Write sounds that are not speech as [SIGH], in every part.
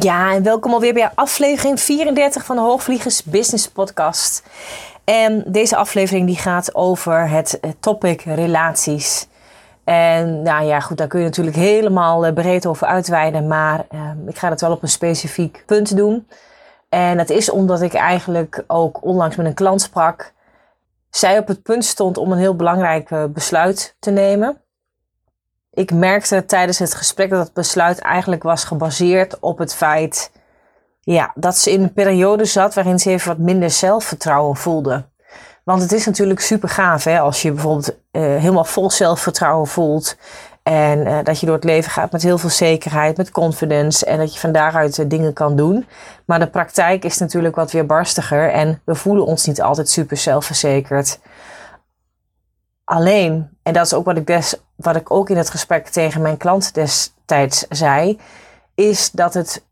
Ja, en welkom alweer bij aflevering 34 van de Hoogvliegers Business Podcast. En deze aflevering die gaat over het topic relaties. En nou ja, goed, daar kun je natuurlijk helemaal eh, breed over uitweiden, maar uh, ik ga het wel op een specifiek punt doen. En dat is omdat ik eigenlijk ook onlangs met een klant sprak. Zij op het punt stond om een heel belangrijk eh, besluit te nemen ik merkte tijdens het gesprek dat het besluit eigenlijk was gebaseerd op het feit ja, dat ze in een periode zat waarin ze even wat minder zelfvertrouwen voelde. Want het is natuurlijk super gaaf hè, als je bijvoorbeeld uh, helemaal vol zelfvertrouwen voelt. En uh, dat je door het leven gaat met heel veel zekerheid, met confidence. En dat je van daaruit uh, dingen kan doen. Maar de praktijk is natuurlijk wat weer barstiger. En we voelen ons niet altijd super zelfverzekerd. Alleen, en dat is ook wat ik, des, wat ik ook in het gesprek tegen mijn klant destijds zei, is dat het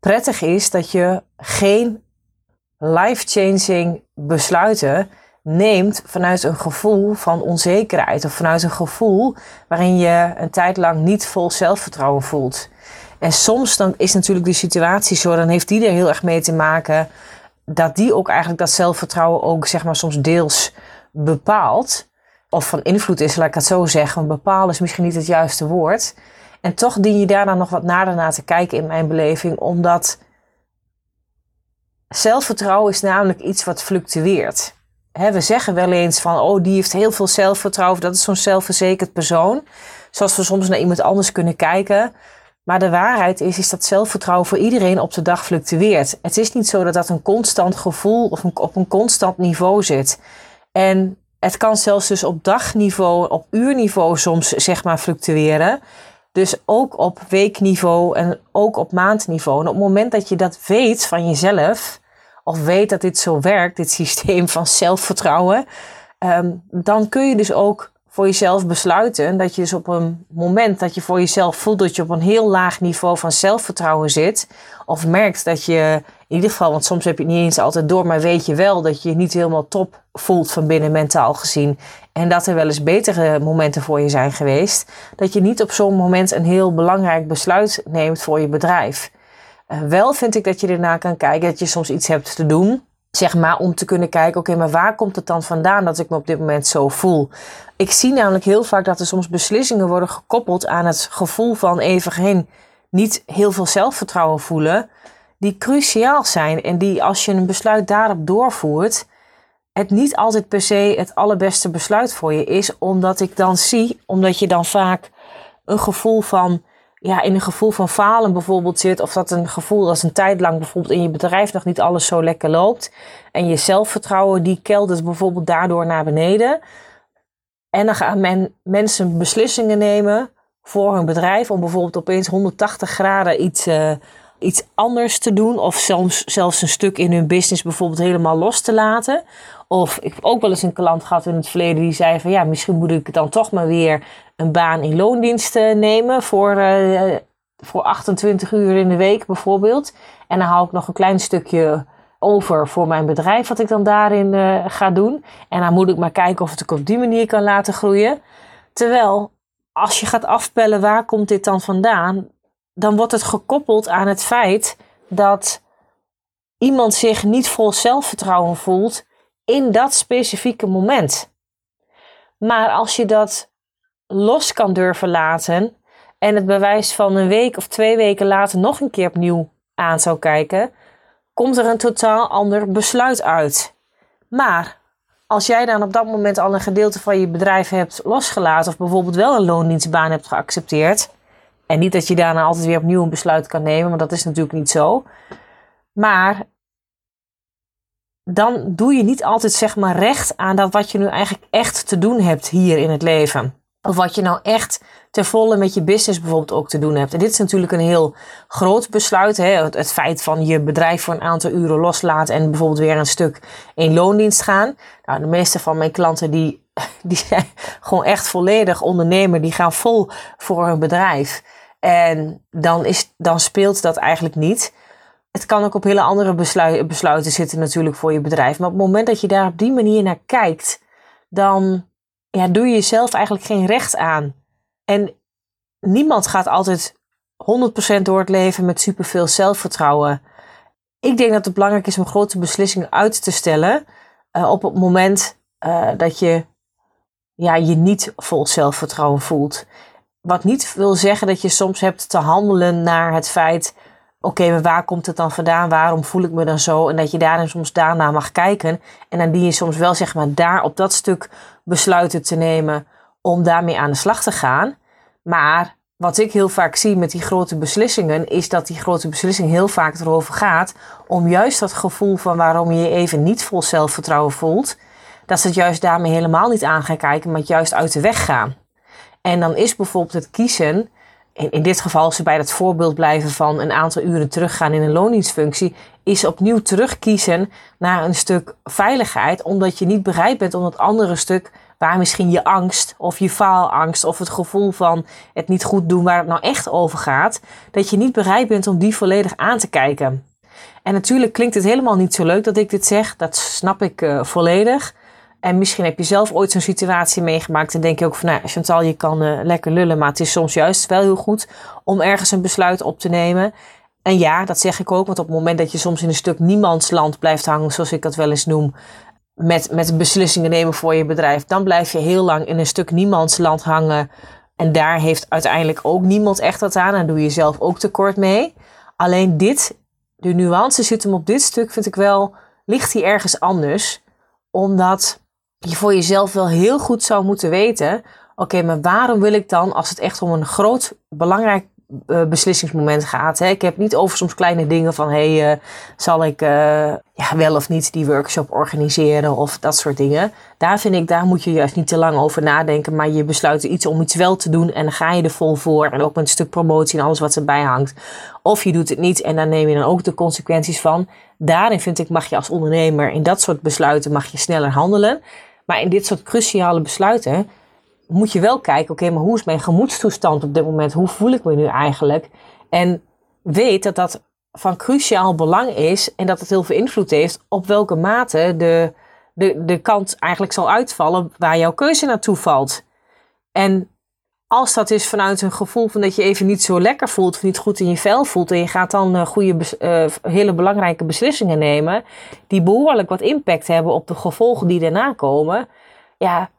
prettig is dat je geen life-changing besluiten neemt vanuit een gevoel van onzekerheid of vanuit een gevoel waarin je een tijd lang niet vol zelfvertrouwen voelt. En soms dan is natuurlijk de situatie zo, dan heeft die er heel erg mee te maken dat die ook eigenlijk dat zelfvertrouwen ook zeg maar soms deels bepaalt, of van invloed is, laat ik het zo zeggen, want bepaal is misschien niet het juiste woord. En toch dien je daar dan nog wat nader naar te kijken in mijn beleving, omdat zelfvertrouwen is namelijk iets wat fluctueert. We zeggen wel eens van, oh, die heeft heel veel zelfvertrouwen, dat is zo'n zelfverzekerd persoon. Zoals we soms naar iemand anders kunnen kijken. Maar de waarheid is, is dat zelfvertrouwen voor iedereen op de dag fluctueert. Het is niet zo dat dat een constant gevoel of op een constant niveau zit. En het kan zelfs dus op dagniveau, op uurniveau soms zeg maar fluctueren. Dus ook op weekniveau en ook op maandniveau. En op het moment dat je dat weet van jezelf, of weet dat dit zo werkt, dit systeem van zelfvertrouwen, ehm, dan kun je dus ook voor jezelf besluiten dat je dus op een moment dat je voor jezelf voelt dat je op een heel laag niveau van zelfvertrouwen zit, of merkt dat je in ieder geval, want soms heb je het niet eens altijd door, maar weet je wel dat je je niet helemaal top voelt van binnen mentaal gezien. En dat er wel eens betere momenten voor je zijn geweest. Dat je niet op zo'n moment een heel belangrijk besluit neemt voor je bedrijf. Uh, wel vind ik dat je ernaar kan kijken dat je soms iets hebt te doen. Zeg maar om te kunnen kijken, oké, maar waar komt het dan vandaan dat ik me op dit moment zo voel? Ik zie namelijk heel vaak dat er soms beslissingen worden gekoppeld aan het gevoel van even geen niet heel veel zelfvertrouwen voelen die cruciaal zijn en die als je een besluit daarop doorvoert, het niet altijd per se het allerbeste besluit voor je is, omdat ik dan zie, omdat je dan vaak een gevoel van, ja, in een gevoel van falen bijvoorbeeld zit, of dat een gevoel als een tijd lang bijvoorbeeld in je bedrijf nog niet alles zo lekker loopt, en je zelfvertrouwen die keldert bijvoorbeeld daardoor naar beneden. En dan gaan men, mensen beslissingen nemen voor hun bedrijf om bijvoorbeeld opeens 180 graden iets uh, iets anders te doen. Of soms zelfs een stuk in hun business bijvoorbeeld helemaal los te laten. Of ik heb ook wel eens een klant gehad in het verleden die zei van ja, misschien moet ik dan toch maar weer een baan in loondienst nemen voor, uh, voor 28 uur in de week bijvoorbeeld. En dan hou ik nog een klein stukje over voor mijn bedrijf wat ik dan daarin uh, ga doen. En dan moet ik maar kijken of het ik op die manier kan laten groeien. Terwijl als je gaat afpellen waar komt dit dan vandaan, dan wordt het gekoppeld aan het feit dat iemand zich niet vol zelfvertrouwen voelt in dat specifieke moment. Maar als je dat los kan durven laten en het bewijs van een week of twee weken later nog een keer opnieuw aan zou kijken, komt er een totaal ander besluit uit. Maar als jij dan op dat moment al een gedeelte van je bedrijf hebt losgelaten of bijvoorbeeld wel een loondienstbaan hebt geaccepteerd, en niet dat je daarna altijd weer opnieuw een besluit kan nemen, want dat is natuurlijk niet zo. Maar dan doe je niet altijd zeg maar recht aan dat wat je nu eigenlijk echt te doen hebt hier in het leven. Of wat je nou echt ter volle met je business bijvoorbeeld ook te doen hebt. En dit is natuurlijk een heel groot besluit. Hè? Het, het, feit van je bedrijf voor een aantal uren loslaten en bijvoorbeeld weer een stuk in loondienst gaan. Nou, de meeste van mijn klanten die, [LAUGHS] die zijn gewoon echt volledig ondernemer. Die gaan vol voor hun bedrijf. En dan, is, dan speelt dat eigenlijk niet. Het kan ook op hele andere besluiten zitten natuurlijk voor je bedrijf. Maar op het moment dat je daar op die manier naar kijkt, dan ja, doe je jezelf eigenlijk geen recht aan. En niemand gaat altijd 100% door het leven met superveel zelfvertrouwen. Ik denk dat het belangrijk is om grote beslissingen uit te stellen uh, op het moment uh, dat je ja, je niet vol zelfvertrouwen voelt. Wat niet wil zeggen dat je soms hebt te handelen naar het feit: oké, maar waar komt het dan vandaan? Waarom voel ik me dan zo? En dat je daarin soms daarna mag kijken. En dan die je soms wel zeg maar daar op dat stuk besluiten te nemen om daarmee aan de slag te gaan. Maar wat ik heel vaak zie met die grote beslissingen, is dat die grote beslissing heel vaak erover gaat om juist dat gevoel van waarom je je even niet vol zelfvertrouwen voelt, dat ze het juist daarmee helemaal niet aan gaan kijken, maar juist uit de weg gaan. En dan is bijvoorbeeld het kiezen, in, dit geval als ze bij dat voorbeeld blijven van een aantal uren teruggaan in een loondienstfunctie, is opnieuw terugkiezen naar een stuk veiligheid, omdat je niet bereid bent om dat andere stuk waar misschien je angst of je faalangst of het gevoel van het niet goed doen waar het nou echt over gaat, dat je niet bereid bent om die volledig aan te kijken. En natuurlijk klinkt het helemaal niet zo leuk dat ik dit zeg, dat snap ik uh, volledig. En misschien heb je zelf ooit zo'n situatie meegemaakt en denk je ook van, nou Chantal, je kan uh, lekker lullen, maar het is soms juist wel heel goed om ergens een besluit op te nemen. En ja, dat zeg ik ook, want op het moment dat je soms in een stuk niemandsland blijft hangen, zoals ik dat wel eens noem, met, met beslissingen nemen voor je bedrijf, dan blijf je heel lang in een stuk niemandsland hangen. En daar heeft uiteindelijk ook niemand echt wat aan en doe je zelf ook tekort mee. Alleen dit, de nuance zit hem op dit stuk, vind ik wel, ligt hier ergens anders. Omdat je voor jezelf wel heel goed zou moeten weten: oké, maar waarom wil ik dan, als het echt om een groot, belangrijk uh, beslissingsmoment gaat. Hè. Ik heb niet over soms kleine dingen van hey, uh, zal ik uh, ja, wel of niet die workshop organiseren of dat soort dingen. Daar vind ik, daar moet je juist niet te lang over nadenken, maar je besluit iets om iets wel te doen en dan ga je er vol voor. En ook met een stuk promotie en alles wat erbij hangt. Of je doet het niet en daar neem je dan ook de consequenties van. Daarin vind ik mag je als ondernemer in dat soort besluiten mag je sneller handelen. Maar in dit soort cruciale besluiten moet je wel kijken, oké, maar hoe is mijn gemoedstoestand op dit moment? Hoe voel ik me nu eigenlijk? En weet dat dat van cruciaal belang is en dat het heel veel invloed heeft op welke mate de, de, de kant eigenlijk zal uitvallen waar jouw keuze naartoe valt. En als dat is vanuit een gevoel van dat je even niet zo lekker voelt of niet goed in je vel voelt en je gaat dan uh, goede, uh, hele belangrijke beslissingen nemen die behoorlijk wat impact hebben op de gevolgen die daarna komen, ja,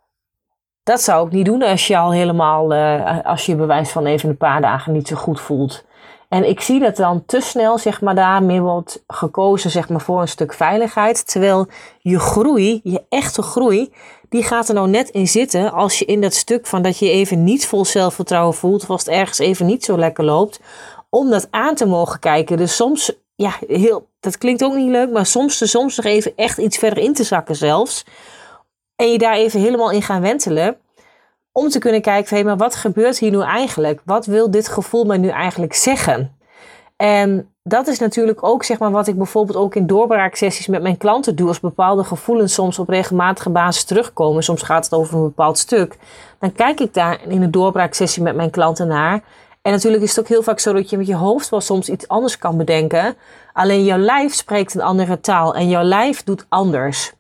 dat zou ik niet doen als je al helemaal, uh, als je bewijs van even een paar dagen niet zo goed voelt. En ik zie dat dan te snel, zeg maar, daarmee wordt gekozen, zeg maar, voor een stuk veiligheid. Terwijl je groei, je echte groei, die gaat er nou net in zitten als je in dat stuk van dat je even niet vol zelfvertrouwen voelt, of als het ergens even niet zo lekker loopt, om dat aan te mogen kijken. Dus soms, ja, heel, dat klinkt ook niet leuk, maar soms, soms nog even echt iets verder in te zakken zelfs. En je daar even helemaal in gaan wentelen. Om te kunnen kijken hé, maar wat gebeurt hier nu eigenlijk? Wat wil dit gevoel mij nu eigenlijk zeggen? En dat is natuurlijk ook zeg maar, wat ik bijvoorbeeld ook in doorbraaksessies met mijn klanten doe. Als bepaalde gevoelens soms op regelmatige basis terugkomen. Soms gaat het over een bepaald stuk. Dan kijk ik daar in een doorbraaksessie met mijn klanten naar. En natuurlijk is het ook heel vaak zo dat je met je hoofd wel soms iets anders kan bedenken. Alleen jouw lijf spreekt een andere taal en jouw lijf doet anders.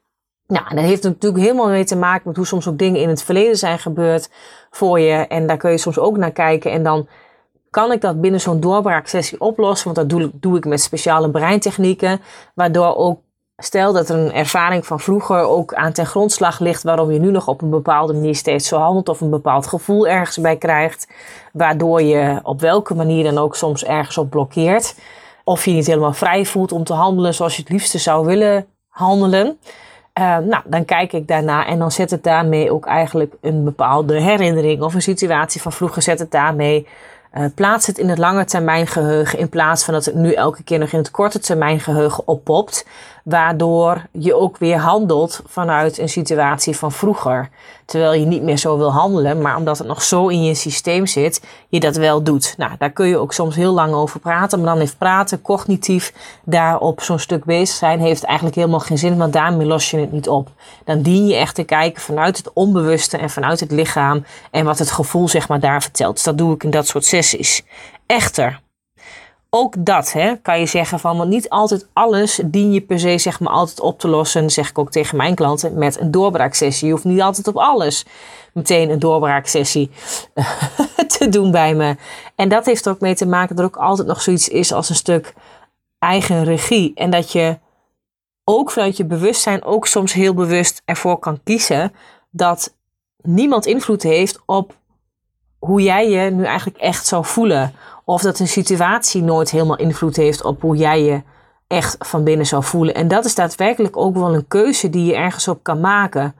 Nou, en dat heeft natuurlijk helemaal mee te maken met hoe soms ook dingen in het verleden zijn gebeurd voor je. En daar kun je soms ook naar kijken. En dan kan ik dat binnen zo'n doorbraaksessie oplossen. Want dat doe, doe ik met speciale breintechnieken. Waardoor ook, stel dat er een ervaring van vroeger ook aan ten grondslag ligt. Waarom je nu nog op een bepaalde manier steeds zo handelt. Of een bepaald gevoel ergens bij krijgt. Waardoor je op welke manier dan ook soms ergens op blokkeert. Of je niet helemaal vrij voelt om te handelen zoals je het liefste zou willen handelen. Uh, nou, dan kijk ik daarna en dan zet het daarmee ook eigenlijk een bepaalde herinnering of een situatie van vroeger zet het daarmee. Uh, plaats het in het lange termijn geheugen in plaats van dat het nu elke keer nog in het korte termijn geheugen oppopt. Waardoor je ook weer handelt vanuit een situatie van vroeger. Terwijl je niet meer zo wil handelen, maar omdat het nog zo in je systeem zit, je dat wel doet. Nou, daar kun je ook soms heel lang over praten. Maar dan heeft praten, cognitief, daarop zo'n stuk bezig zijn, heeft eigenlijk helemaal geen zin. Want daarmee los je het niet op. Dan dien je echt te kijken vanuit het onbewuste en vanuit het lichaam. En wat het gevoel zeg maar daar vertelt. Dus dat doe ik in dat soort sessies. Echter, ook dat hè, kan je zeggen van, want niet altijd alles dien je per se zeg maar altijd op te lossen, zeg ik ook tegen mijn klanten, met een doorbraaksessie. Je hoeft niet altijd op alles meteen een doorbraaksessie [LAUGHS] te doen bij me. En dat heeft er ook mee te maken dat er ook altijd nog zoiets is als een stuk eigen regie. En dat je ook vanuit je bewustzijn ook soms heel bewust ervoor kan kiezen dat niemand invloed heeft op hoe jij je nu eigenlijk echt zou voelen. Of dat een situatie nooit helemaal invloed heeft op hoe jij je echt van binnen zou voelen. En dat is daadwerkelijk ook wel een keuze die je ergens op kan maken.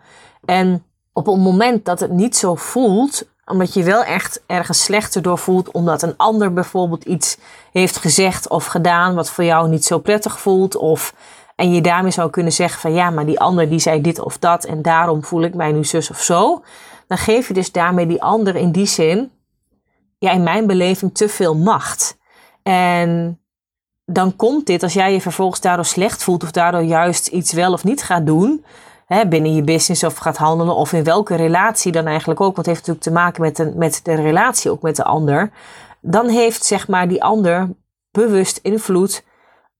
En op het moment dat het niet zo voelt, omdat je wel echt ergens slechter door voelt, omdat een ander bijvoorbeeld iets heeft gezegd of gedaan wat voor jou niet zo prettig voelt, of en je daarmee zou kunnen zeggen van ja, maar die ander die zei dit of dat en daarom voel ik mij nu zus of zo, dan geef je dus daarmee die ander in die zin ja, in mijn beleving te veel macht. En dan komt dit, als jij je vervolgens daardoor slecht voelt of daardoor juist iets wel of niet gaat doen, hè, binnen je business of gaat handelen of in welke relatie dan eigenlijk ook, want het heeft natuurlijk te maken met de, met de relatie ook met de ander, dan heeft zeg maar die ander bewust invloed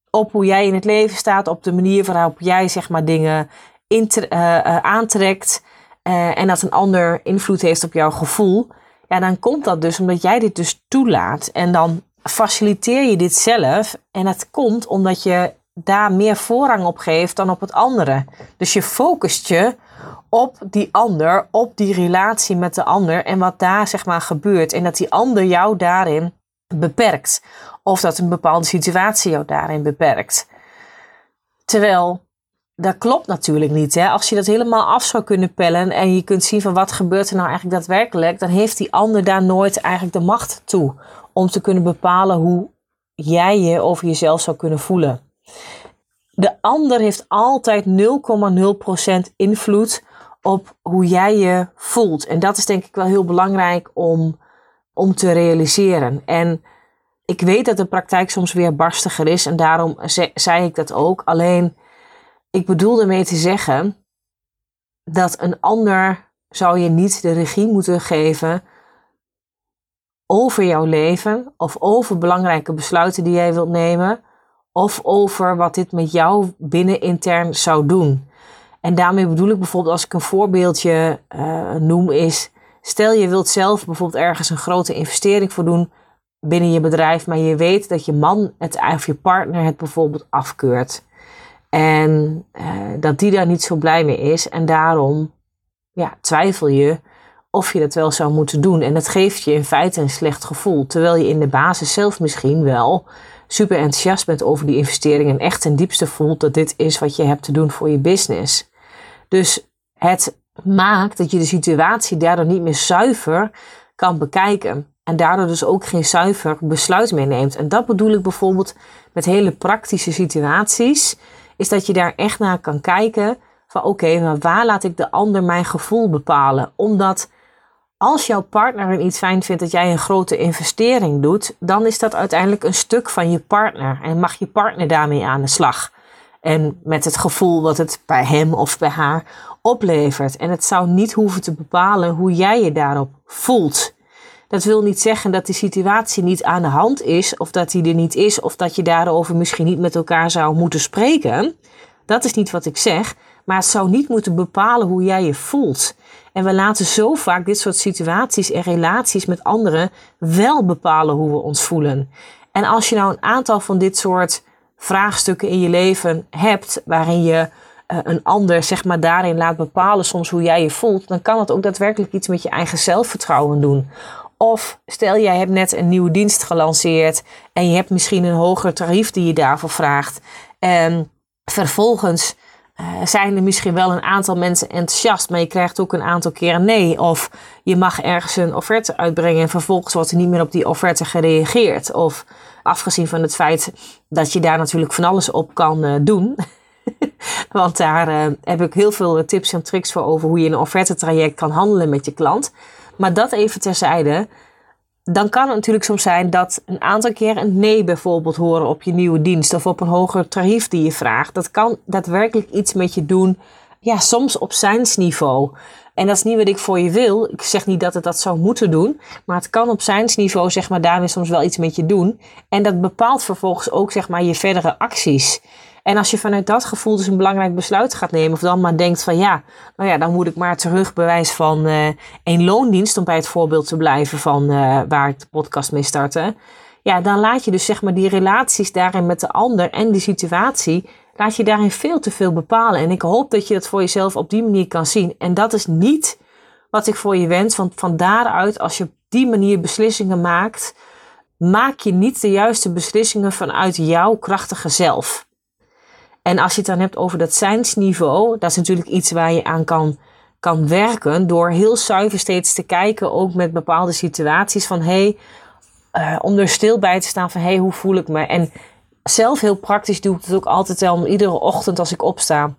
op hoe jij in het leven staat, op de manier waarop jij zeg maar dingen uh, uh, aantrekt uh, en dat een ander invloed heeft op jouw gevoel ja, dan komt dat dus omdat jij dit dus toelaat. En dan faciliteer je dit zelf. En het komt omdat je daar meer voorrang op geeft dan op het andere. Dus je focust je op die ander, op die relatie met de ander en wat daar zeg maar gebeurt. En dat die ander jou daarin beperkt. Of dat een bepaalde situatie jou daarin beperkt. Terwijl dat klopt natuurlijk niet. Hè? Als je dat helemaal af zou kunnen pellen en je kunt zien van wat gebeurt er nou eigenlijk daadwerkelijk, dan heeft die ander daar nooit eigenlijk de macht toe om te kunnen bepalen hoe jij je over jezelf zou kunnen voelen. De ander heeft altijd 0,0% invloed op hoe jij je voelt. En dat is denk ik wel heel belangrijk om, om te realiseren. En ik weet dat de praktijk soms weer barstiger is en daarom zei ik dat ook. Alleen ik bedoel ermee te zeggen dat een ander zou je niet de regie moeten geven over jouw leven of over belangrijke besluiten die jij wilt nemen of over wat dit met jou binnen intern zou doen. En daarmee bedoel ik bijvoorbeeld als ik een voorbeeldje uh, noem is, stel je wilt zelf bijvoorbeeld ergens een grote investering voor doen binnen je bedrijf, maar je weet dat je man het, of je partner het bijvoorbeeld afkeurt. En uh, dat die daar niet zo blij mee is. En daarom ja, twijfel je of je dat wel zou moeten doen. En dat geeft je in feite een slecht gevoel. Terwijl je in de basis zelf misschien wel super enthousiast bent over die investering. En echt ten diepste voelt dat dit is wat je hebt te doen voor je business. Dus het maakt dat je de situatie daardoor niet meer zuiver kan bekijken. En daardoor dus ook geen zuiver besluit meer neemt. En dat bedoel ik bijvoorbeeld met hele praktische situaties is dat je daar echt naar kan kijken van oké, maar waar laat ik de ander mijn gevoel bepalen? Omdat als jouw partner niet fijn vindt dat jij een grote investering doet, dan is dat uiteindelijk een stuk van je partner en mag je partner daarmee aan de slag. En met het gevoel wat het bij hem of bij haar oplevert. En het zou niet hoeven te bepalen hoe jij je daarop voelt. Dat wil niet zeggen dat die situatie niet aan de hand is, of dat die er niet is, of dat je daarover misschien niet met elkaar zou moeten spreken. Dat is niet wat ik zeg, maar het zou niet moeten bepalen hoe jij je voelt. En we laten zo vaak dit soort situaties en relaties met anderen wel bepalen hoe we ons voelen. En als je nou een aantal van dit soort vraagstukken in je leven hebt, waarin je uh, een ander zeg maar daarin laat bepalen soms hoe jij je voelt, dan kan het ook daadwerkelijk iets met je eigen zelfvertrouwen doen. Of stel jij hebt net een nieuwe dienst gelanceerd en je hebt misschien een hoger tarief die je daarvoor vraagt. En vervolgens uh, zijn er misschien wel een aantal mensen enthousiast, maar je krijgt ook een aantal keer een nee. Of je mag ergens een offerte uitbrengen en vervolgens wordt er niet meer op die offerte gereageerd. Of afgezien van het feit dat je daar natuurlijk van alles op kan uh, doen. [LAUGHS] Want daar uh, heb ik heel veel tips en tricks voor over hoe je een offerte traject kan handelen met je klant. Maar dat even terzijde. Dan kan het natuurlijk soms zijn dat een aantal keer een nee bijvoorbeeld horen op je nieuwe dienst of op een hoger tarief die je vraagt. Dat kan daadwerkelijk iets met je doen, ja, soms op zijnsniveau. En dat is niet wat ik voor je wil. Ik zeg niet dat het dat zou moeten doen. Maar het kan op zijnsniveau, zeg maar, daarmee soms wel iets met je doen. En dat bepaalt vervolgens ook, zeg maar, je verdere acties. En als je vanuit dat gevoel dus een belangrijk besluit gaat nemen, of dan maar denkt van ja, nou ja, dan moet ik maar terug bewijs van uh, een loondienst, om bij het voorbeeld te blijven van uh, waar ik de podcast mee startte. Ja, dan laat je dus zeg maar die relaties daarin met de ander en die situatie, laat je daarin veel te veel bepalen. En ik hoop dat je dat voor jezelf op die manier kan zien. En dat is niet wat ik voor je wens, want van daaruit, als je op die manier beslissingen maakt, maak je niet de juiste beslissingen vanuit jouw krachtige zelf. En als je het dan hebt over dat zijnsniveau, dat is natuurlijk iets waar je aan kan, kan werken door heel zuiver steeds te kijken, ook met bepaalde situaties van hey, uh, om er stil bij te staan van hey, hoe voel ik me? En zelf heel praktisch doe ik het ook altijd wel iedere ochtend als ik opsta.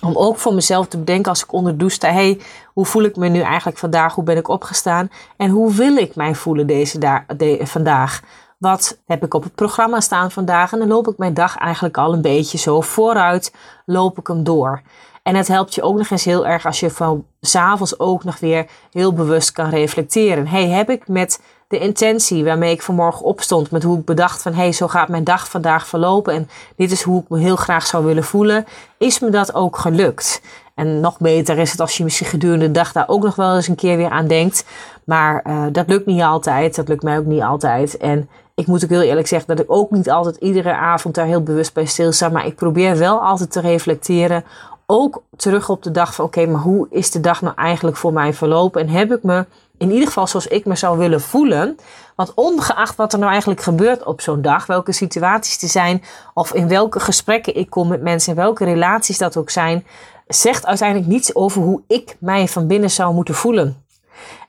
Om ook voor mezelf te bedenken als ik onder de douche sta. hey, hoe voel ik me nu eigenlijk vandaag? Hoe ben ik opgestaan? En hoe wil ik mij voelen deze da de, vandaag? Wat heb ik op het programma staan vandaag? En dan loop ik mijn dag eigenlijk al een beetje zo vooruit, loop ik hem door. En het helpt je ook nog eens heel erg als je van s'avonds ook nog weer heel bewust kan reflecteren. Hey, heb ik met de intentie waarmee ik vanmorgen opstond, met hoe ik bedacht van hey, zo gaat mijn dag vandaag verlopen en dit is hoe ik me heel graag zou willen voelen, is me dat ook gelukt? En nog beter is het als je misschien gedurende de dag daar ook nog wel eens een keer weer aan denkt. Maar uh, dat lukt niet altijd. Dat lukt mij ook niet altijd. En ik moet ook heel eerlijk zeggen dat ik ook niet altijd iedere avond daar heel bewust bij stilsta. Maar ik probeer wel altijd te reflecteren. Ook terug op de dag van oké, maar hoe is de dag nou eigenlijk voor mij verlopen? En heb ik me in ieder geval zoals ik me zou willen voelen. Want ongeacht wat er nou eigenlijk gebeurt op zo'n dag, welke situaties er zijn, of in welke gesprekken ik kom met mensen, welke relaties dat ook zijn, zegt uiteindelijk niets over hoe ik mij van binnen zou moeten voelen.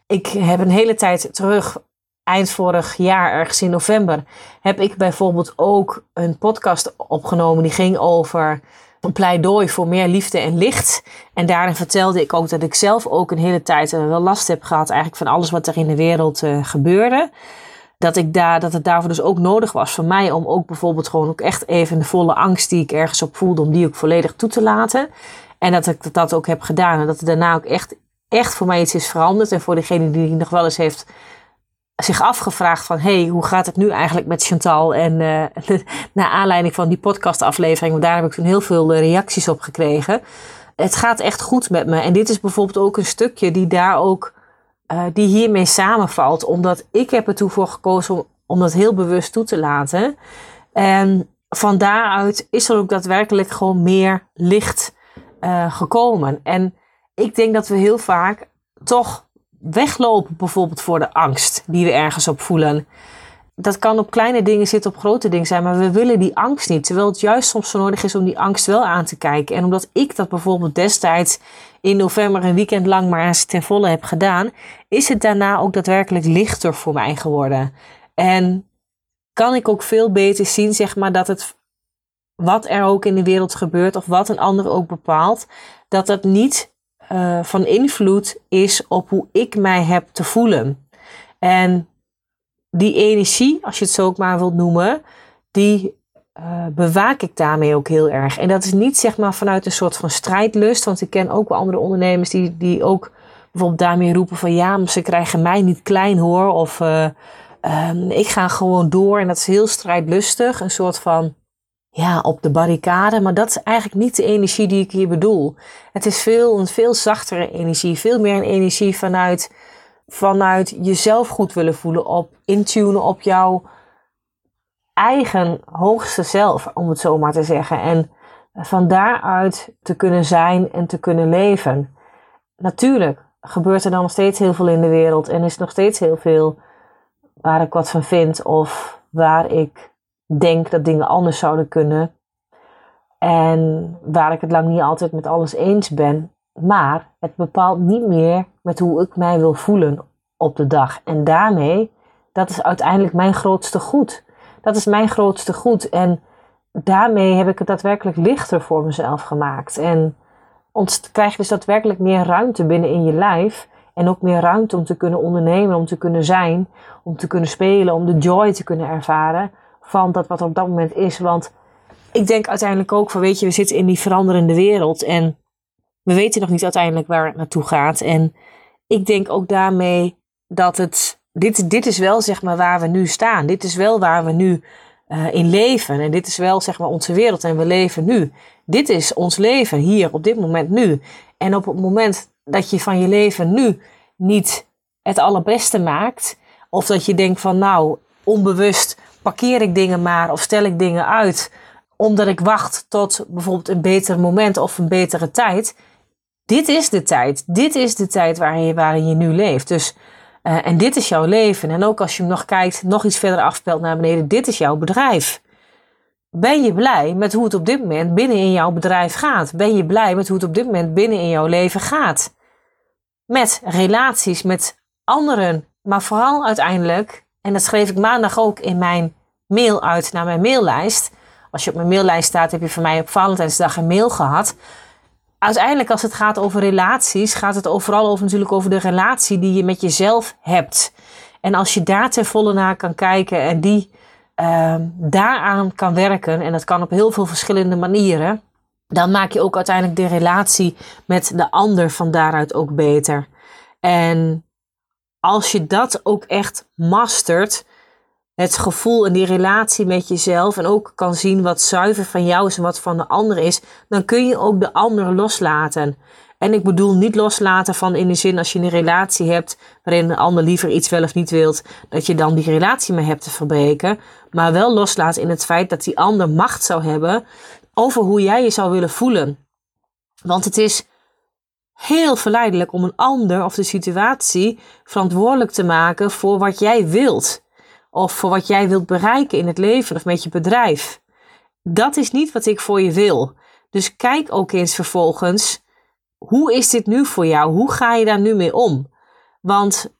Ik heb een hele tijd terug, eind vorig jaar, ergens in november, heb ik bijvoorbeeld ook een podcast opgenomen die ging over een pleidooi voor meer liefde en licht. En daarin vertelde ik ook dat ik zelf ook een hele tijd wel last heb gehad eigenlijk van alles wat er in de wereld uh, gebeurde. Dat, ik daar, dat het daarvoor dus ook nodig was voor mij om ook bijvoorbeeld gewoon ook echt even de volle angst die ik ergens op voelde, om die ook volledig toe te laten. En dat ik dat ook heb gedaan. En dat er daarna ook echt, echt voor mij iets is veranderd. En voor degene die nog wel eens heeft zich afgevraagd van... hey, hoe gaat het nu eigenlijk met Chantal? En uh, [LAUGHS] naar aanleiding van die podcastaflevering... want daar heb ik toen heel veel eh, reacties op gekregen. Het gaat echt goed met me. En dit is bijvoorbeeld ook een stukje die daar ook... Uh, die hiermee samenvalt. Omdat ik heb ertoe voor gekozen om, dat heel bewust toe te laten. En van daaruit is er ook daadwerkelijk gewoon meer licht gekomen. En ik denk dat we heel vaak toch weglopen, bijvoorbeeld voor de angst die we ergens op voelen. Dat kan op kleine dingen zitten, op grote dingen zijn, maar we willen die angst niet. Terwijl het juist soms zo nodig is om die angst wel aan te kijken. En omdat ik dat bijvoorbeeld destijds in november een weekend lang maar eens ten volle heb gedaan, is het daarna ook daadwerkelijk lichter voor mij geworden. En kan ik ook veel beter zien, zeg maar, dat het wat er ook in de wereld gebeurt of wat een ander ook bepaalt, dat dat niet uh, van invloed is op hoe ik mij heb te voelen. En die energie, als je het zo ook maar wilt noemen, die uh, bewaak ik daarmee ook heel erg. En dat is niet zeg maar vanuit een soort van strijdlust, want ik ken ook wel andere ondernemers die, die ook bijvoorbeeld daarmee roepen van ja, maar ze krijgen mij niet klein hoor, of uh, um, ik ga gewoon door en dat is heel strijdlustig, een soort van ja, op de barricade. Maar dat is eigenlijk niet de energie die ik hier bedoel. Het is veel, een veel zachtere energie. Veel meer een energie vanuit, vanuit jezelf goed willen voelen. Op intunen op jouw eigen hoogste zelf, om het zo maar te zeggen. En van daaruit te kunnen zijn en te kunnen leven. Natuurlijk gebeurt er dan nog steeds heel veel in de wereld. En is nog steeds heel veel waar ik wat van vind. Of waar ik denk dat dingen anders zouden kunnen. En waar ik het lang niet altijd met alles eens ben. Maar het bepaalt niet meer met hoe ik mij wil voelen op de dag. En daarmee, dat is uiteindelijk mijn grootste goed. Dat is mijn grootste goed. En daarmee heb ik het daadwerkelijk lichter voor mezelf gemaakt. En krijg je dus daadwerkelijk meer ruimte binnen in je lijf. En ook meer ruimte om te kunnen ondernemen, om te kunnen zijn, om te kunnen spelen, om de joy te kunnen ervaren van dat wat op dat moment is. Want ik denk uiteindelijk ook van, weet je, we zitten in die veranderende wereld en we weten nog niet uiteindelijk waar het naartoe gaat. En ik denk ook daarmee dat het, dit, dit is wel zeg maar waar we nu staan. Dit is wel waar we nu uh, in leven. En dit is wel zeg maar onze wereld en we leven nu. Dit is ons leven hier op dit moment nu. En op het moment dat je van je leven nu niet het allerbeste maakt, of dat je denkt van nou, onbewust parkeer ik dingen maar of stel ik dingen uit omdat ik wacht tot bijvoorbeeld een beter moment of een betere tijd. Dit is de tijd. Dit is de tijd waarin je, waarin je nu leeft. Dus, uh, en dit is jouw leven. En ook als je nog kijkt, nog iets verder afspelt naar beneden, dit is jouw bedrijf. Ben je blij met hoe het op dit moment binnen in jouw bedrijf gaat? Ben je blij met hoe het op dit moment binnen in jouw leven gaat? Met relaties, met anderen, maar vooral uiteindelijk, en dat schreef ik maandag ook in mijn mail uit naar mijn maillijst. Als je op mijn maillijst staat, heb je van mij op Valentijnsdag een mail gehad. Uiteindelijk, als het gaat over relaties, gaat het overal over, natuurlijk over de relatie die je met jezelf hebt. En als je daar ten volle naar kan kijken en die uh, daaraan kan werken, en dat kan op heel veel verschillende manieren, dan maak je ook uiteindelijk de relatie met de ander van daaruit ook beter. En als je dat ook echt mastert, het gevoel en die relatie met jezelf en ook kan zien wat zuiver van jou is en wat van de ander is, dan kun je ook de ander loslaten. En ik bedoel niet loslaten van in de zin als je een relatie hebt waarin een ander liever iets wel of niet wilt, dat je dan die relatie mee hebt te verbreken. Maar wel loslaten in het feit dat die ander macht zou hebben over hoe jij je zou willen voelen. Want het is heel verleidelijk om een ander of de situatie verantwoordelijk te maken voor wat jij wilt. Of voor wat jij wilt bereiken in het leven of met je bedrijf. Dat is niet wat ik voor je wil. Dus kijk ook eens vervolgens, hoe is dit nu voor jou? Hoe ga je daar nu mee om? Want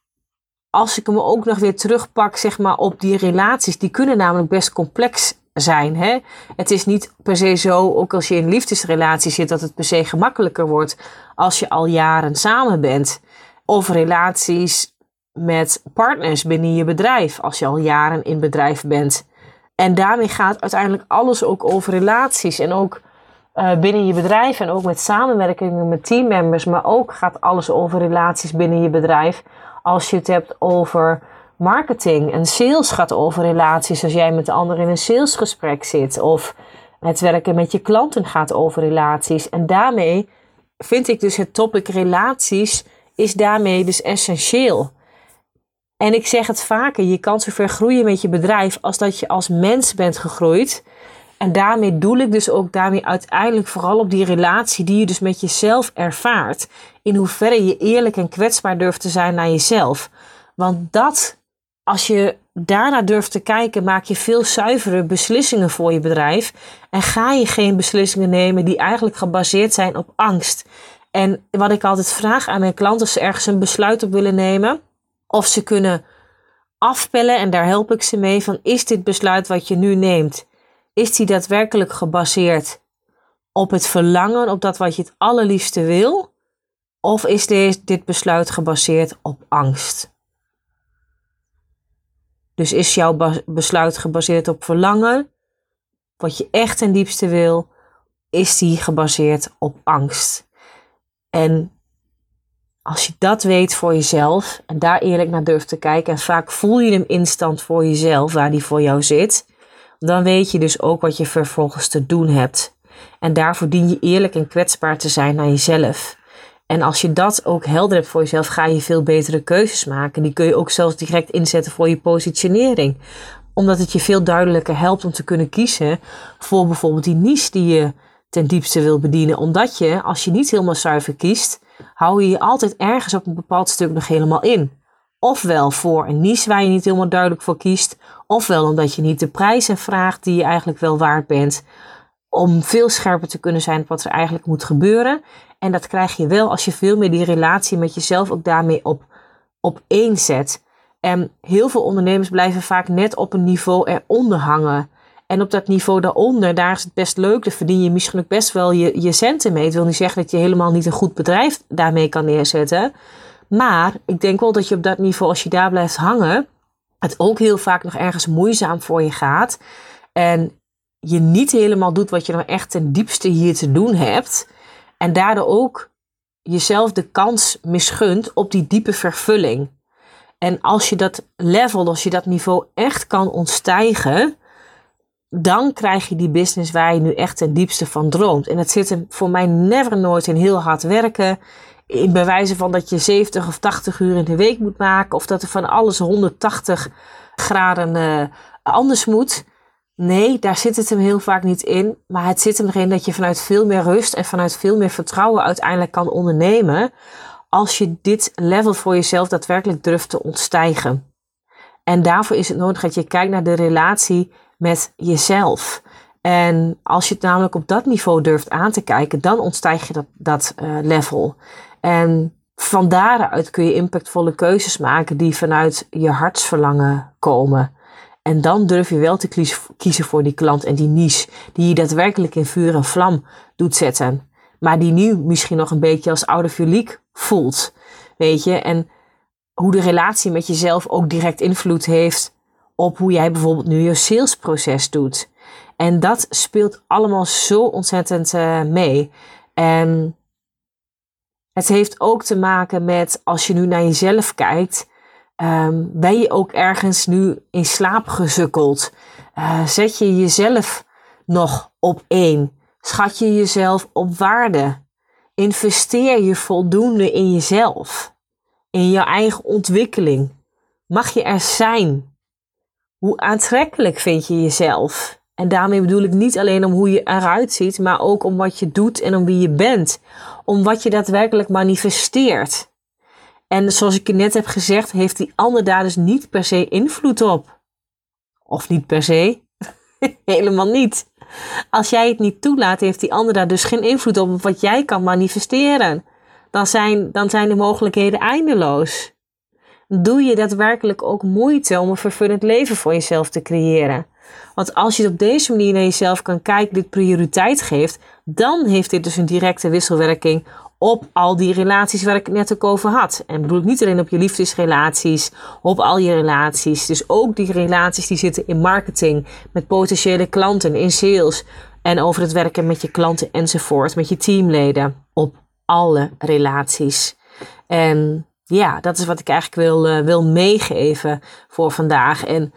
als ik hem ook nog weer terugpak, zeg maar, op die relaties, die kunnen namelijk best complex zijn. Hè? Het is niet per se zo, ook als je in liefdesrelatie zit, dat het per se gemakkelijker wordt als je al jaren samen bent. Of relaties met partners binnen je bedrijf, als je al jaren in bedrijf bent. En daarmee gaat uiteindelijk alles ook over relaties en ook uh, binnen je bedrijf en ook met samenwerkingen met teammembers, maar ook gaat alles over relaties binnen je bedrijf. Als je het hebt over marketing en sales gaat over relaties, als jij met de ander in een salesgesprek zit of het werken met je klanten gaat over relaties. En daarmee vind ik dus het topic relaties is daarmee dus essentieel. En ik zeg het vaker, je kan zover groeien met je bedrijf als dat je als mens bent gegroeid. En daarmee doel ik dus ook daarmee uiteindelijk vooral op die relatie die je dus met jezelf ervaart. In hoeverre je eerlijk en kwetsbaar durft te zijn naar jezelf. Want dat, als je daarna durft te kijken, maak je veel zuivere beslissingen voor je bedrijf. En ga je geen beslissingen nemen die eigenlijk gebaseerd zijn op angst. En wat ik altijd vraag aan mijn klanten, als ze ergens een besluit op willen nemen of ze kunnen afpellen, en daar help ik ze mee, van is dit besluit wat je nu neemt, is die daadwerkelijk gebaseerd op het verlangen, op dat wat je het allerliefste wil? Of is dit besluit gebaseerd op angst? Dus is jouw besluit gebaseerd op verlangen, wat je echt ten diepste wil, is die gebaseerd op angst? En als je dat weet voor jezelf en daar eerlijk naar durft te kijken, en vaak voel je hem instant voor jezelf waar die voor jou zit, dan weet je dus ook wat je vervolgens te doen hebt. En daarvoor dien je eerlijk en kwetsbaar te zijn naar jezelf. En als je dat ook helder hebt voor jezelf, ga je veel betere keuzes maken. Die kun je ook zelfs direct inzetten voor je positionering. Omdat het je veel duidelijker helpt om te kunnen kiezen voor bijvoorbeeld die niche die je ten diepste wil bedienen. Omdat je, als je niet helemaal zuiver kiest, hou je je altijd ergens op een bepaald stuk nog helemaal in. Ofwel voor een niche waar je niet helemaal duidelijk voor kiest, ofwel omdat je niet de prijzen vraagt die je eigenlijk wel waard bent, om veel scherper te kunnen zijn op wat er eigenlijk moet gebeuren. En dat krijg je wel als je veel meer die relatie met jezelf ook daarmee op, op één zet. En heel veel ondernemers blijven vaak net op een niveau eronder hangen. En op dat niveau daaronder, daar is het best leuk. Daar verdien je misschien ook best wel je, je centen mee. Het wil niet zeggen dat je helemaal niet een goed bedrijf daarmee kan neerzetten. Maar ik denk wel dat je op dat niveau, als je daar blijft hangen, het ook heel vaak nog ergens moeizaam voor je gaat. En je niet helemaal doet wat je nou echt ten diepste hier te doen hebt. En daardoor ook jezelf de kans misgunt op die diepe vervulling. En als je dat level, als je dat niveau echt kan ontstijgen, dan krijg je die business waar je nu echt ten diepste van droomt. En het zit hem voor mij never nooit in heel hard werken. In bewijzen van dat je 70 of 80 uur in de week moet maken. Of dat er van alles 180 graden uh, anders moet. Nee, daar zit het hem heel vaak niet in. Maar het zit hem erin dat je vanuit veel meer rust en vanuit veel meer vertrouwen uiteindelijk kan ondernemen. Als je dit level voor jezelf daadwerkelijk durft te ontstijgen. En daarvoor is het nodig dat je kijkt naar de relatie met jezelf. En als je het namelijk op dat niveau durft aan te kijken, dan ontstijg je dat, dat uh, level. En van daaruit kun je impactvolle keuzes maken die vanuit je hartsverlangen komen. En dan durf je wel te kiezen voor die klant en die niche die je daadwerkelijk in vuur en vlam doet zetten. Maar die nu misschien nog een beetje als oude filiek voelt. Weet je, en hoe de relatie met jezelf ook direct invloed heeft op hoe jij bijvoorbeeld nu je salesproces doet. En dat speelt allemaal zo ontzettend uh, mee. En het heeft ook te maken met als je nu naar jezelf kijkt, um, ben je ook ergens nu in slaap gezukkeld? Uh, zet je jezelf nog op één? Schat je jezelf op waarde? Investeer je voldoende in jezelf? In je eigen ontwikkeling? Mag je er zijn? Hoe aantrekkelijk vind je jezelf? En daarmee bedoel ik niet alleen om hoe je eruit ziet, maar ook om wat je doet en om wie je bent. Om wat je daadwerkelijk manifesteert. En zoals ik je net heb gezegd, heeft die ander daar dus niet per se invloed op. Of niet per se. [LAUGHS] Helemaal niet. Als jij het niet toelaat, heeft die ander daar dus geen invloed op wat jij kan manifesteren. Dan zijn, dan zijn de mogelijkheden eindeloos doe je daadwerkelijk ook moeite om een vervullend leven voor jezelf te creëren. Want als je op deze manier naar jezelf kan kijken, dit prioriteit geeft, dan heeft dit dus een directe wisselwerking op al die relaties waar ik het net ook over had. En bedoel ik niet alleen op je liefdesrelaties, op al je relaties. Dus ook die relaties die zitten in marketing, met potentiële klanten, in sales en over het werken met je klanten enzovoort, met je teamleden. Op alle relaties. En ja, dat is wat ik eigenlijk wil, uh, wil meegeven voor vandaag. En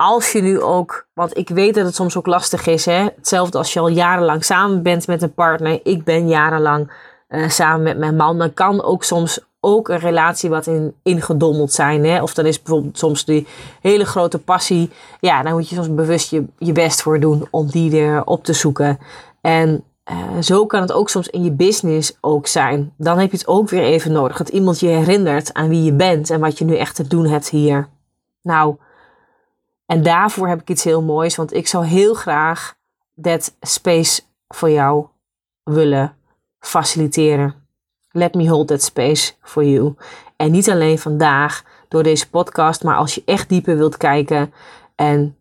als je nu ook, want ik weet dat het soms ook lastig is, hè? hetzelfde als je al jarenlang samen bent met een partner. Ik ben jarenlang uh, samen met mijn man. Dan kan ook soms ook een relatie wat in, ingedommeld zijn. Hè? Of dan is bijvoorbeeld soms die hele grote passie. Ja, dan moet je soms bewust je, je best voor doen om die er op te zoeken. En uh, zo kan het ook soms in je business ook zijn. Dan heb je het ook weer even nodig. Dat iemand je herinnert aan wie je bent en wat je nu echt te doen hebt hier. Nou, en daarvoor heb ik iets heel moois. Want ik zou heel graag dat space voor jou willen faciliteren. Let me hold that space for you. En niet alleen vandaag door deze podcast, maar als je echt dieper wilt kijken en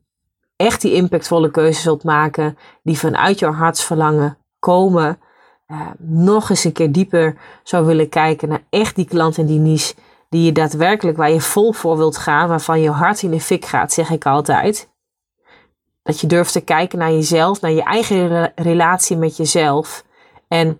echt die impactvolle keuzes wilt maken die vanuit jouw hartsverlangen komen, uh, nog eens een keer dieper zou willen kijken naar echt die klant en die niche die je daadwerkelijk, waar je vol voor wilt gaan, waarvan je hart in de fik gaat, zeg ik altijd. Dat je durft te kijken naar jezelf, naar je eigen relatie met jezelf. En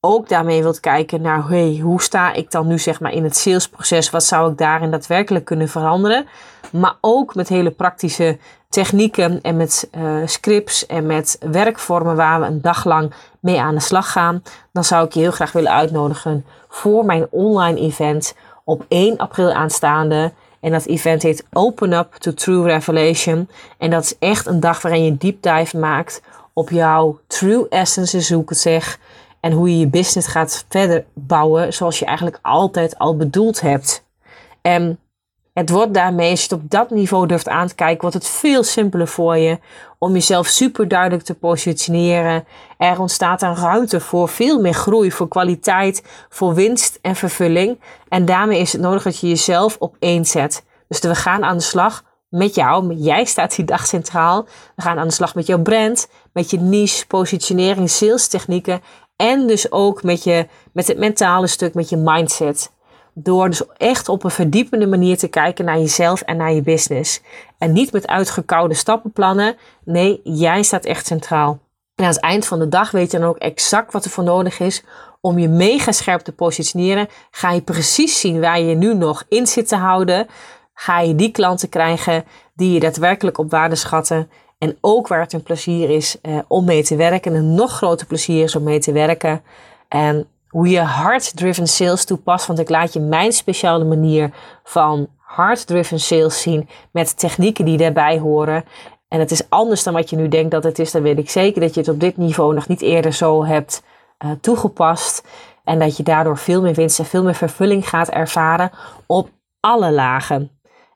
ook daarmee wilt kijken naar hey, hoe sta ik dan nu zeg maar in het salesproces? Wat zou ik daarin daadwerkelijk kunnen veranderen? Maar ook met hele praktische technieken en met uh, scripts en met werkvormen waar we een dag lang mee aan de slag gaan. Dan zou ik je heel graag willen uitnodigen voor mijn online event op 1 april aanstaande. En dat event heet Open Up to True Revelation. En dat is echt een dag waarin je deep dive maakt op jouw true essence, zoek ik het zeg. En hoe je je business gaat verder bouwen zoals je eigenlijk altijd al bedoeld hebt. En het wordt daarmee, als je het op dat niveau durft aan te kijken, wordt het veel simpeler voor je om jezelf super duidelijk te positioneren. Er ontstaat een ruimte voor veel meer groei, voor kwaliteit, voor winst en vervulling. En daarmee is het nodig dat je jezelf op één zet. Dus we gaan aan de slag met jou. Jij staat die dag centraal. We gaan aan de slag met jouw brand, met je niche, positionering, sales technieken. En dus ook met, je, met het mentale stuk, met je mindset. Door dus echt op een verdiepende manier te kijken naar jezelf en naar je business. En niet met uitgekoude stappenplannen. Nee, jij staat echt centraal. En aan het eind van de dag weet je dan ook exact wat er voor nodig is om je mega scherp te positioneren. Ga je precies zien waar je nu nog in zit te houden. Ga je die klanten krijgen die je daadwerkelijk op waarde schatten. En ook waar het een plezier is eh, om mee te werken. En een nog groter plezier is om mee te werken. En hoe je hard-driven sales toepast. Want ik laat je mijn speciale manier van hard-driven sales zien. Met technieken die daarbij horen. En het is anders dan wat je nu denkt dat het is. Dan weet ik zeker dat je het op dit niveau nog niet eerder zo hebt uh, toegepast. En dat je daardoor veel meer winst en veel meer vervulling gaat ervaren op alle lagen.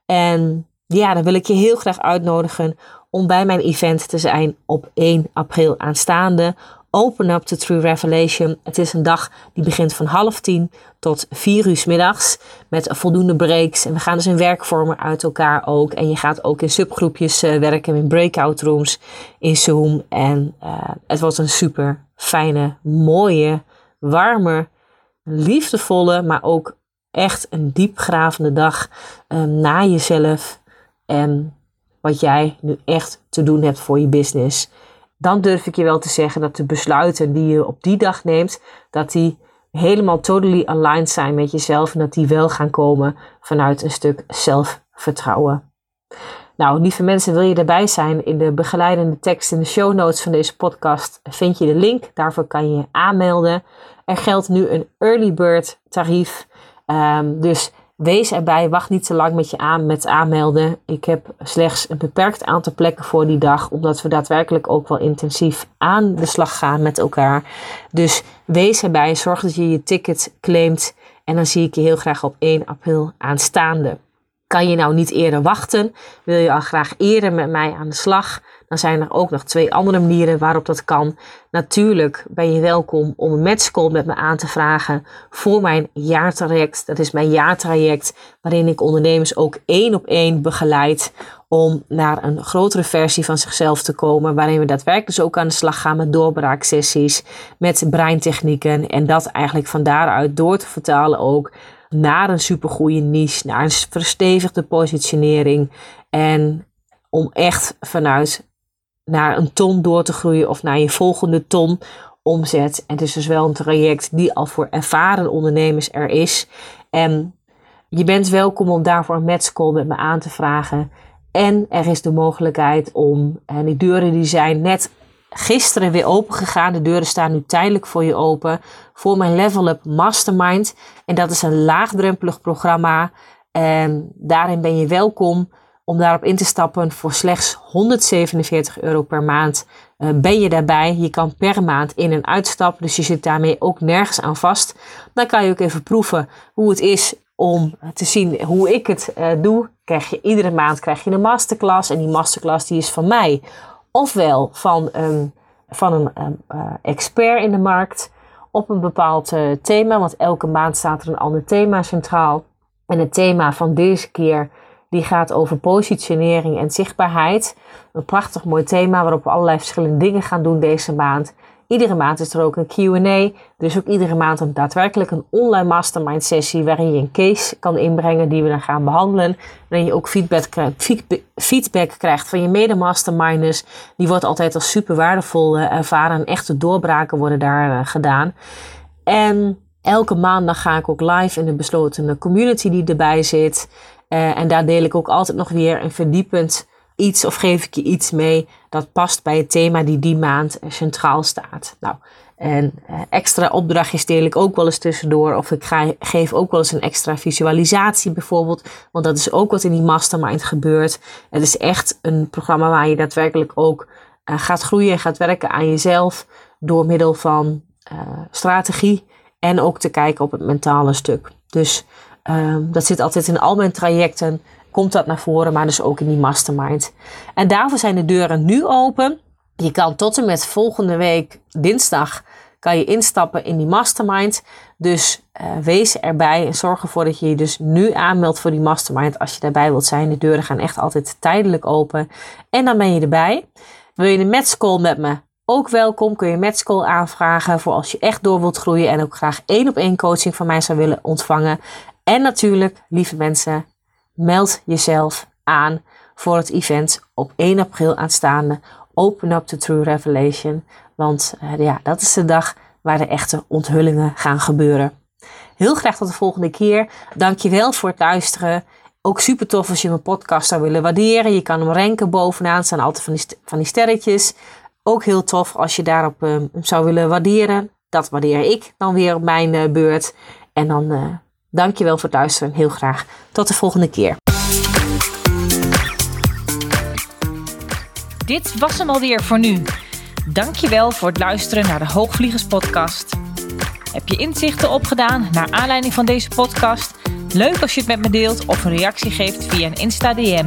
En ja, dan wil ik je heel graag uitnodigen om bij mijn event te zijn op 1 april aanstaande. Open Up to True Revelation. Het is een dag die begint van half tien tot vier uur middags. Met voldoende breaks. En we gaan dus in werkvormen uit elkaar ook. En je gaat ook in subgroepjes uh, werken, in breakout rooms, in Zoom. En uh, het wordt een super fijne, mooie, warme, liefdevolle, maar ook echt een diepgravende dag uh, na jezelf. En wat jij nu echt te doen hebt voor je business dan durf ik je wel te zeggen dat de besluiten die je op die dag neemt, dat die helemaal totally aligned zijn met jezelf en dat die wel gaan komen vanuit een stuk zelfvertrouwen. Nou, lieve mensen, wil je erbij zijn? In de begeleidende tekst in de show notes van deze podcast vind je de link. Daarvoor kan je je aanmelden. Er geldt nu een early bird tarief. Um, dus Wees erbij, wacht niet te lang met je aan met aanmelden. Ik heb slechts een beperkt aantal plekken voor die dag, omdat we daadwerkelijk ook wel intensief aan de slag gaan met elkaar. Dus wees erbij, zorg dat je je ticket claimt en dan zie ik je heel graag op 1 april aanstaande. Kan je nou niet eerder wachten? Wil je al graag eerder met mij aan de slag? Dan zijn er ook nog twee andere manieren waarop dat kan. Natuurlijk ben je welkom om een matchcall met me aan te vragen voor mijn jaartraject. Dat is mijn jaartraject waarin ik ondernemers ook één op één begeleid om naar een grotere versie van zichzelf te komen. Waarin we daadwerkelijk dus ook aan de slag gaan met doorbraaksessies, met breintechnieken. En dat eigenlijk van daaruit door te vertalen ook naar een supergoeie niche, naar een verstevigde positionering. En om echt vanuit naar een ton door te groeien of naar je volgende ton omzet. En het is dus wel een traject die al voor ervaren ondernemers er is. En je bent welkom om daarvoor een matchcall met me aan te vragen. En er is de mogelijkheid om, en die deuren die zijn net gisteren weer open gegaan. De deuren staan nu tijdelijk voor je open. Voor mijn Level Up Mastermind. En dat is een laagdrempelig programma. En daarin ben je welkom om daarop in te stappen voor slechts 147 euro per maand. Uh, ben je daarbij? Je kan per maand in- en uitstappen, dus je zit daarmee ook nergens aan vast. Dan kan je ook even proeven hoe het is om te zien hoe ik het uh, doe. Krijg je iedere maand krijg je een masterclass en die masterclass die is van mij. Ofwel van een, van een uh, expert in de markt op een bepaald thema, want elke maand staat er een ander thema centraal. En het thema van deze keer die gaat over positionering en zichtbaarheid. Een prachtig mooi thema waarop we allerlei verschillende dingen gaan doen deze maand. Iedere maand is er ook een QA. Dus ook iedere maand een daadwerkelijk een online mastermind sessie waarin je een case kan inbrengen die we dan gaan behandelen. Waarin je ook feedback, feedback krijgt van je mede-masterminders. Die wordt altijd als super waardevol uh, ervaren. Echte doorbraken worden daar uh, gedaan. En elke maandag ga ik ook live in een besloten community die erbij zit. Uh, en daar deel ik ook altijd nog weer een verdiepend iets of geef ik je iets mee dat past bij het thema die die maand centraal staat. Nou, en uh, extra opdrachtjes deel ik ook wel eens tussendoor. Of ik ga, geef ook wel eens een extra visualisatie bijvoorbeeld. Want dat is ook wat in die mastermind gebeurt. Het is echt een programma waar je daadwerkelijk ook uh, gaat groeien en gaat werken aan jezelf. Door middel van strategie en ook te kijken op het mentale stuk. Dus Um, dat zit altijd in al mijn trajecten. Komt dat naar voren, maar dus ook in die mastermind. En daarvoor zijn de deuren nu open. Je kan tot en met volgende week dinsdag kan je instappen in die mastermind. Dus uh, wees erbij en zorg ervoor dat je je dus nu aanmeldt voor die mastermind als je daarbij wilt zijn. De deuren gaan echt altijd tijdelijk open. En dan ben je erbij. Wil je een matchcall met me? Ook welkom, kun je een matchcall aanvragen voor als je echt door wilt groeien en ook graag één op één coaching van mij zou willen ontvangen. En natuurlijk, lieve mensen, meld jezelf aan voor het event op 1 april aanstaande. Open up the true revelation. Want uh, ja, dat is de dag waar de echte onthullingen gaan gebeuren. Heel graag tot de volgende keer. Dankjewel voor het luisteren. Ook super tof als je mijn podcast zou willen waarderen. Je kan hem ranken bovenaan. Staan altijd van die, van die sterretjes. Ook heel tof als je daarop uh, zou willen waarderen. Dat waardeer ik dan weer op mijn uh, beurt. En dan uh, dankjewel voor het luisteren. Heel graag tot de volgende keer. Dit was hem alweer voor nu. Dankjewel voor het luisteren naar de Hoogvliegers podcast. Heb je inzichten opgedaan naar aanleiding van deze podcast? Leuk als je het met me deelt of een reactie geeft via een Insta DM.